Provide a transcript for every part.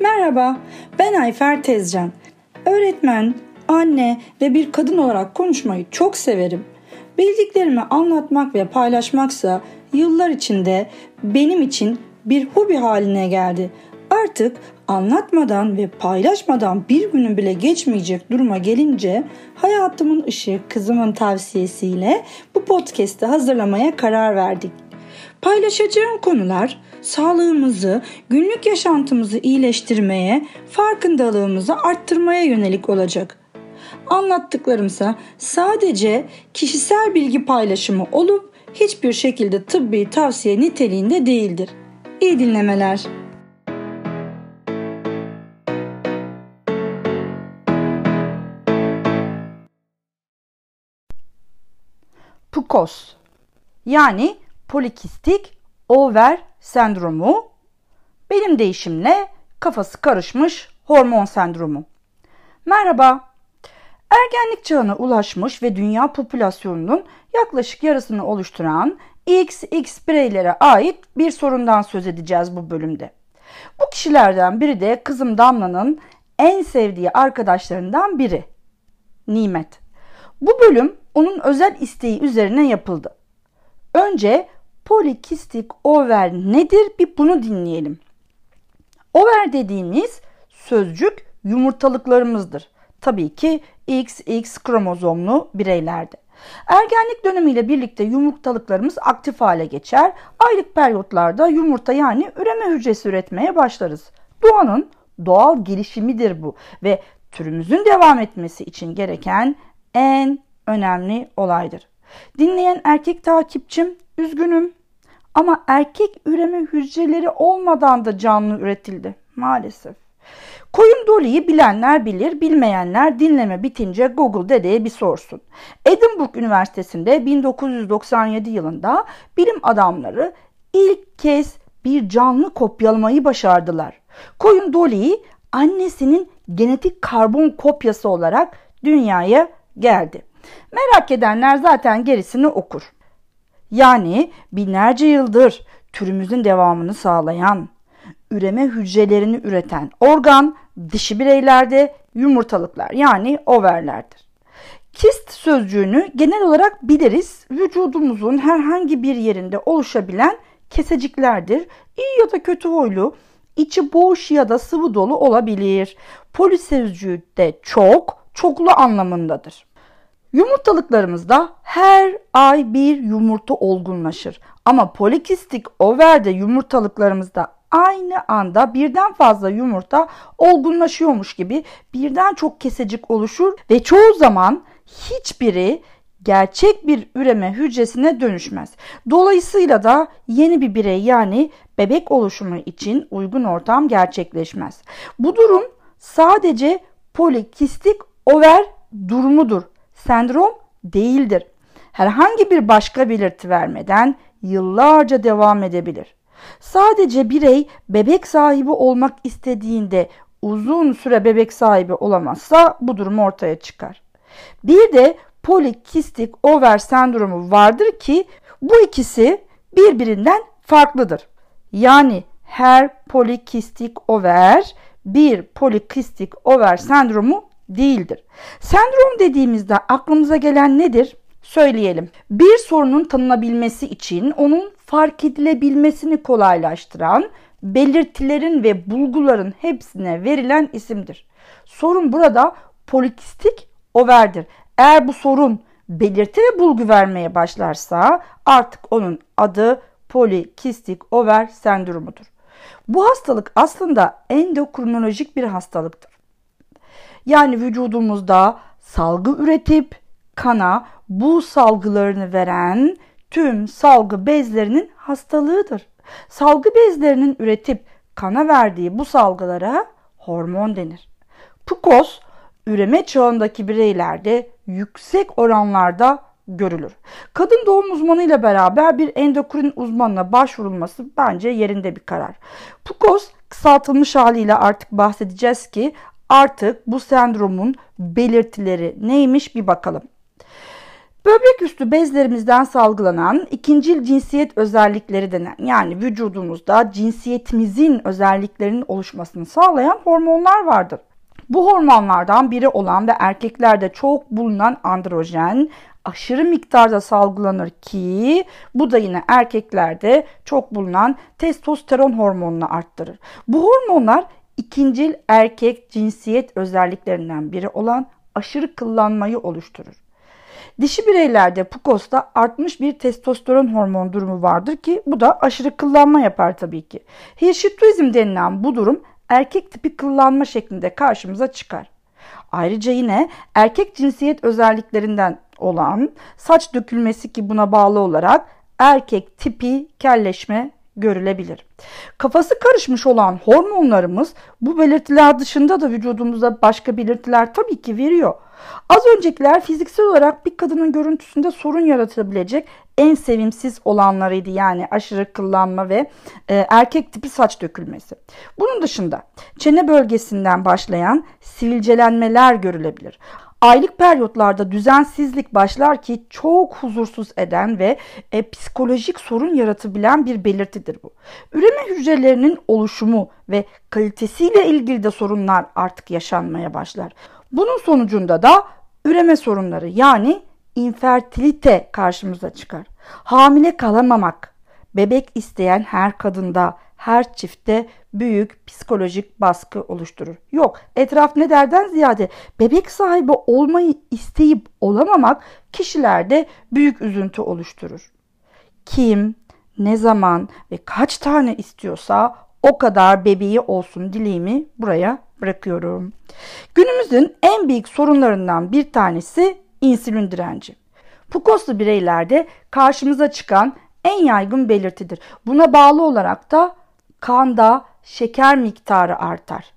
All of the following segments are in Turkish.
Merhaba, ben Ayfer Tezcan. Öğretmen, anne ve bir kadın olarak konuşmayı çok severim. Bildiklerimi anlatmak ve paylaşmaksa yıllar içinde benim için bir hobi haline geldi. Artık anlatmadan ve paylaşmadan bir günün bile geçmeyecek duruma gelince hayatımın ışığı kızımın tavsiyesiyle bu podcast'i hazırlamaya karar verdik. Paylaşacağım konular sağlığımızı, günlük yaşantımızı iyileştirmeye, farkındalığımızı arttırmaya yönelik olacak. Anlattıklarımsa sadece kişisel bilgi paylaşımı olup hiçbir şekilde tıbbi tavsiye niteliğinde değildir. İyi dinlemeler. PCOS yani polikistik over sendromu benim değişimle kafası karışmış hormon sendromu. Merhaba. Ergenlik çağına ulaşmış ve dünya popülasyonunun yaklaşık yarısını oluşturan XX bireylere ait bir sorundan söz edeceğiz bu bölümde. Bu kişilerden biri de kızım Damla'nın en sevdiği arkadaşlarından biri. Nimet. Bu bölüm onun özel isteği üzerine yapıldı. Önce polikistik over nedir bir bunu dinleyelim. Over dediğimiz sözcük yumurtalıklarımızdır. Tabii ki XX kromozomlu bireylerde. Ergenlik dönemiyle birlikte yumurtalıklarımız aktif hale geçer. Aylık periyotlarda yumurta yani üreme hücresi üretmeye başlarız. Doğanın doğal gelişimidir bu ve türümüzün devam etmesi için gereken en önemli olaydır. Dinleyen erkek takipçim üzgünüm ama erkek üreme hücreleri olmadan da canlı üretildi maalesef. Koyun Dolly'yi bilenler bilir, bilmeyenler dinleme bitince Google dedeye bir sorsun. Edinburgh Üniversitesi'nde 1997 yılında bilim adamları ilk kez bir canlı kopyalamayı başardılar. Koyun Dolly annesinin genetik karbon kopyası olarak dünyaya geldi. Merak edenler zaten gerisini okur. Yani binlerce yıldır türümüzün devamını sağlayan, üreme hücrelerini üreten organ dişi bireylerde yumurtalıklar yani overlerdir. Kist sözcüğünü genel olarak biliriz. Vücudumuzun herhangi bir yerinde oluşabilen keseciklerdir. İyi ya da kötü huylu, içi boş ya da sıvı dolu olabilir. Poli sözcüğü de çok, çoklu anlamındadır. Yumurtalıklarımızda her ay bir yumurta olgunlaşır. Ama polikistik overde yumurtalıklarımızda aynı anda birden fazla yumurta olgunlaşıyormuş gibi birden çok kesecik oluşur ve çoğu zaman hiçbiri gerçek bir üreme hücresine dönüşmez. Dolayısıyla da yeni bir birey yani bebek oluşumu için uygun ortam gerçekleşmez. Bu durum sadece polikistik over durumudur sendrom değildir. Herhangi bir başka belirti vermeden yıllarca devam edebilir. Sadece birey bebek sahibi olmak istediğinde uzun süre bebek sahibi olamazsa bu durum ortaya çıkar. Bir de polikistik over sendromu vardır ki bu ikisi birbirinden farklıdır. Yani her polikistik over bir polikistik over sendromu değildir. Sendrom dediğimizde aklımıza gelen nedir? Söyleyelim. Bir sorunun tanınabilmesi için onun fark edilebilmesini kolaylaştıran belirtilerin ve bulguların hepsine verilen isimdir. Sorun burada polikistik overdir. Eğer bu sorun belirti ve bulgu vermeye başlarsa artık onun adı polikistik over sendromudur. Bu hastalık aslında endokrinolojik bir hastalıktır. Yani vücudumuzda salgı üretip kana bu salgılarını veren tüm salgı bezlerinin hastalığıdır. Salgı bezlerinin üretip kana verdiği bu salgılara hormon denir. PCOS üreme çağındaki bireylerde yüksek oranlarda görülür. Kadın doğum uzmanı ile beraber bir endokrin uzmanına başvurulması bence yerinde bir karar. PCOS kısaltılmış haliyle artık bahsedeceğiz ki artık bu sendromun belirtileri neymiş bir bakalım. Böbrek üstü bezlerimizden salgılanan ikincil cinsiyet özellikleri denen yani vücudumuzda cinsiyetimizin özelliklerinin oluşmasını sağlayan hormonlar vardır. Bu hormonlardan biri olan ve erkeklerde çok bulunan androjen aşırı miktarda salgılanır ki bu da yine erkeklerde çok bulunan testosteron hormonunu arttırır. Bu hormonlar ikincil erkek cinsiyet özelliklerinden biri olan aşırı kıllanmayı oluşturur. Dişi bireylerde PCOS'ta artmış bir testosteron hormon durumu vardır ki bu da aşırı kıllanma yapar tabii ki. Hirşituizm denilen bu durum erkek tipi kıllanma şeklinde karşımıza çıkar. Ayrıca yine erkek cinsiyet özelliklerinden olan saç dökülmesi ki buna bağlı olarak erkek tipi kelleşme görülebilir. Kafası karışmış olan hormonlarımız bu belirtiler dışında da vücudumuzda başka belirtiler tabii ki veriyor. Az öncekiler fiziksel olarak bir kadının görüntüsünde sorun yaratabilecek en sevimsiz olanlarıydı. Yani aşırı kıllanma ve e, erkek tipi saç dökülmesi. Bunun dışında çene bölgesinden başlayan sivilcelenmeler görülebilir. Aylık periyotlarda düzensizlik başlar ki çok huzursuz eden ve e, psikolojik sorun yaratabilen bir belirtidir bu. Üreme hücrelerinin oluşumu ve kalitesiyle ilgili de sorunlar artık yaşanmaya başlar. Bunun sonucunda da üreme sorunları yani infertilite karşımıza çıkar. Hamile kalamamak, bebek isteyen her kadında, her çifte büyük psikolojik baskı oluşturur. Yok, etraf ne derden ziyade bebek sahibi olmayı isteyip olamamak kişilerde büyük üzüntü oluşturur. Kim, ne zaman ve kaç tane istiyorsa o kadar bebeği olsun dileğimi buraya bırakıyorum. Günümüzün en büyük sorunlarından bir tanesi insülin direnci. PCOS'lu bireylerde karşımıza çıkan en yaygın belirtidir. Buna bağlı olarak da kanda şeker miktarı artar.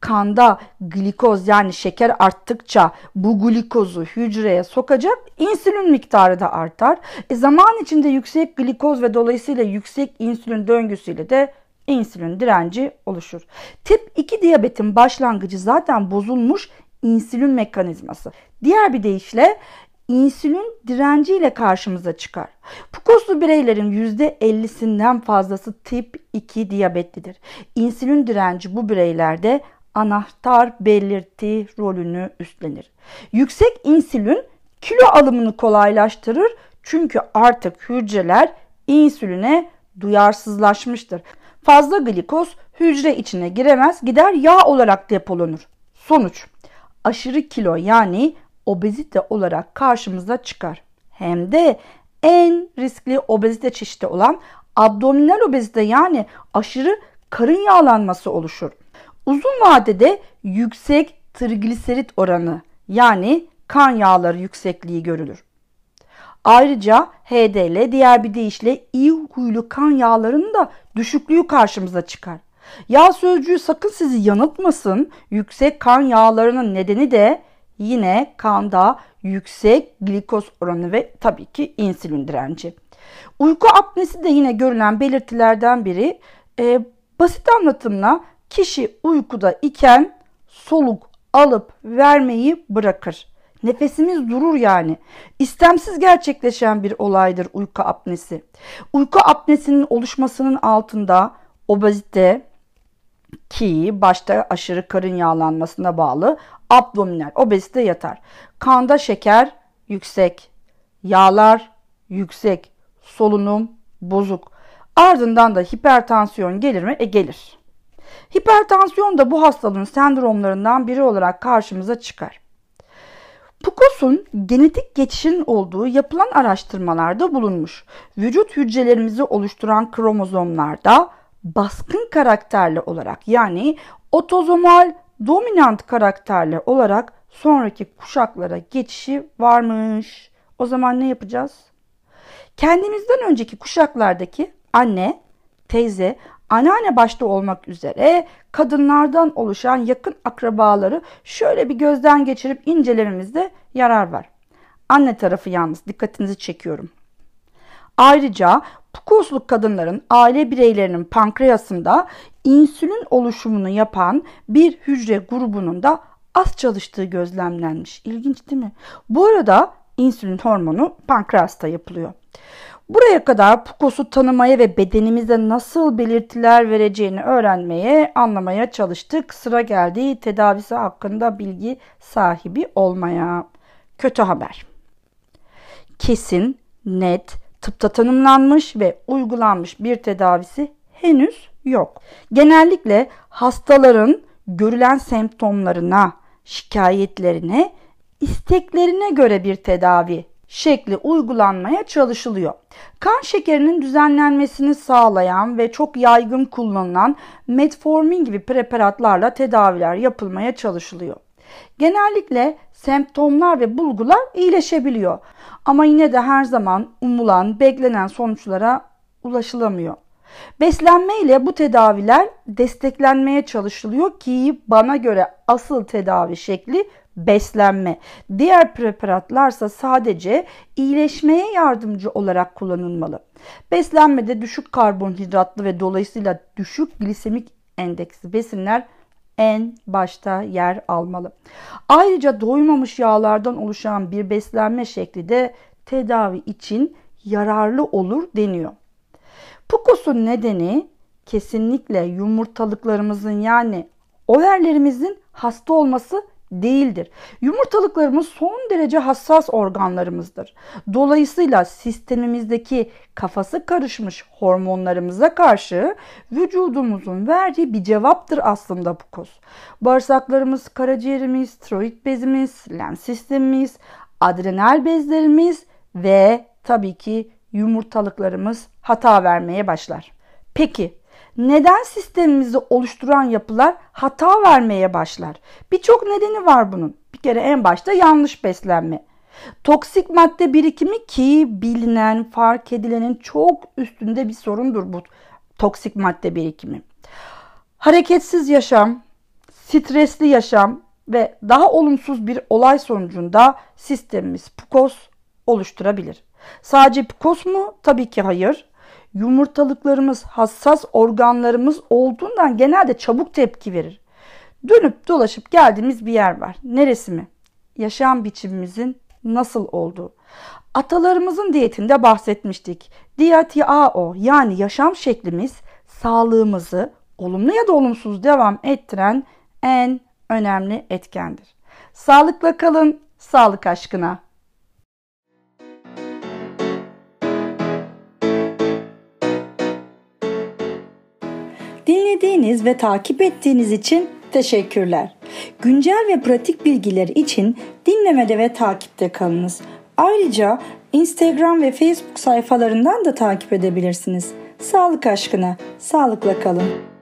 Kanda glikoz yani şeker arttıkça bu glikozu hücreye sokacak insülin miktarı da artar. E zaman içinde yüksek glikoz ve dolayısıyla yüksek insülin döngüsüyle de insülin direnci oluşur. Tip 2 diyabetin başlangıcı zaten bozulmuş insülin mekanizması. Diğer bir deyişle insülin direnci ile karşımıza çıkar. PCOS'lu bireylerin %50'sinden fazlası tip 2 diyabetlidir. İnsülin direnci bu bireylerde anahtar belirti rolünü üstlenir. Yüksek insülin kilo alımını kolaylaştırır çünkü artık hücreler insüline duyarsızlaşmıştır. Fazla glikoz hücre içine giremez, gider yağ olarak depolanır. Sonuç aşırı kilo yani obezite olarak karşımıza çıkar. Hem de en riskli obezite çeşidi olan abdominal obezite yani aşırı karın yağlanması oluşur. Uzun vadede yüksek trigliserit oranı yani kan yağları yüksekliği görülür. Ayrıca HDL diğer bir deyişle iyi huylu kan yağlarının da düşüklüğü karşımıza çıkar. Yağ sözcüğü sakın sizi yanıltmasın. Yüksek kan yağlarının nedeni de yine kanda yüksek glikoz oranı ve tabii ki insülin direnci. Uyku apnesi de yine görülen belirtilerden biri. Ee, basit anlatımla kişi uykuda iken soluk alıp vermeyi bırakır. Nefesimiz durur yani. İstemsiz gerçekleşen bir olaydır uyku apnesi. Uyku apnesinin oluşmasının altında obezite ki başta aşırı karın yağlanmasına bağlı abdominal obezite yatar. Kanda şeker yüksek, yağlar yüksek, solunum bozuk. Ardından da hipertansiyon gelir mi? E gelir. Hipertansiyon da bu hastalığın sendromlarından biri olarak karşımıza çıkar. PCOS'un genetik geçişin olduğu yapılan araştırmalarda bulunmuş. Vücut hücrelerimizi oluşturan kromozomlarda baskın karakterli olarak yani otozomal dominant karakterli olarak sonraki kuşaklara geçişi varmış. O zaman ne yapacağız? Kendimizden önceki kuşaklardaki anne, teyze, anneanne başta olmak üzere kadınlardan oluşan yakın akrabaları şöyle bir gözden geçirip incelememizde yarar var. Anne tarafı yalnız dikkatinizi çekiyorum. Ayrıca PCOS'lu kadınların aile bireylerinin pankreasında insülin oluşumunu yapan bir hücre grubunun da az çalıştığı gözlemlenmiş. İlginç değil mi? Bu arada insülin hormonu pankreasta yapılıyor. Buraya kadar PCOS'u tanımaya ve bedenimize nasıl belirtiler vereceğini öğrenmeye, anlamaya çalıştık. Sıra geldi tedavisi hakkında bilgi sahibi olmaya. Kötü haber. Kesin, net, tıpta tanımlanmış ve uygulanmış bir tedavisi henüz yok. Genellikle hastaların görülen semptomlarına, şikayetlerine, isteklerine göre bir tedavi şekli uygulanmaya çalışılıyor. Kan şekerinin düzenlenmesini sağlayan ve çok yaygın kullanılan metformin gibi preparatlarla tedaviler yapılmaya çalışılıyor. Genellikle semptomlar ve bulgular iyileşebiliyor. Ama yine de her zaman umulan, beklenen sonuçlara ulaşılamıyor. Beslenme ile bu tedaviler desteklenmeye çalışılıyor ki bana göre asıl tedavi şekli beslenme. Diğer preparatlarsa sadece iyileşmeye yardımcı olarak kullanılmalı. Beslenmede düşük karbonhidratlı ve dolayısıyla düşük glisemik endeksli besinler en başta yer almalı. Ayrıca doymamış yağlardan oluşan bir beslenme şekli de tedavi için yararlı olur deniyor. PCOS'un nedeni kesinlikle yumurtalıklarımızın yani overlerimizin hasta olması değildir. Yumurtalıklarımız son derece hassas organlarımızdır. Dolayısıyla sistemimizdeki kafası karışmış hormonlarımıza karşı vücudumuzun verdiği bir cevaptır aslında bu koz. Bağırsaklarımız, karaciğerimiz, tiroid bezimiz, lenf sistemimiz, adrenal bezlerimiz ve tabii ki yumurtalıklarımız hata vermeye başlar. Peki neden sistemimizi oluşturan yapılar hata vermeye başlar? Birçok nedeni var bunun. Bir kere en başta yanlış beslenme. Toksik madde birikimi ki bilinen, fark edilenin çok üstünde bir sorundur bu toksik madde birikimi. Hareketsiz yaşam, stresli yaşam ve daha olumsuz bir olay sonucunda sistemimiz PCOS oluşturabilir. Sadece PCOS mu? Tabii ki hayır yumurtalıklarımız, hassas organlarımız olduğundan genelde çabuk tepki verir. Dönüp dolaşıp geldiğimiz bir yer var. Neresi mi? Yaşam biçimimizin nasıl olduğu. Atalarımızın diyetinde bahsetmiştik. Diyet o yani yaşam şeklimiz sağlığımızı olumlu ya da olumsuz devam ettiren en önemli etkendir. Sağlıkla kalın, sağlık aşkına. Dinlediğiniz ve takip ettiğiniz için teşekkürler. Güncel ve pratik bilgiler için dinlemede ve takipte kalınız. Ayrıca Instagram ve Facebook sayfalarından da takip edebilirsiniz. Sağlık aşkına, sağlıkla kalın.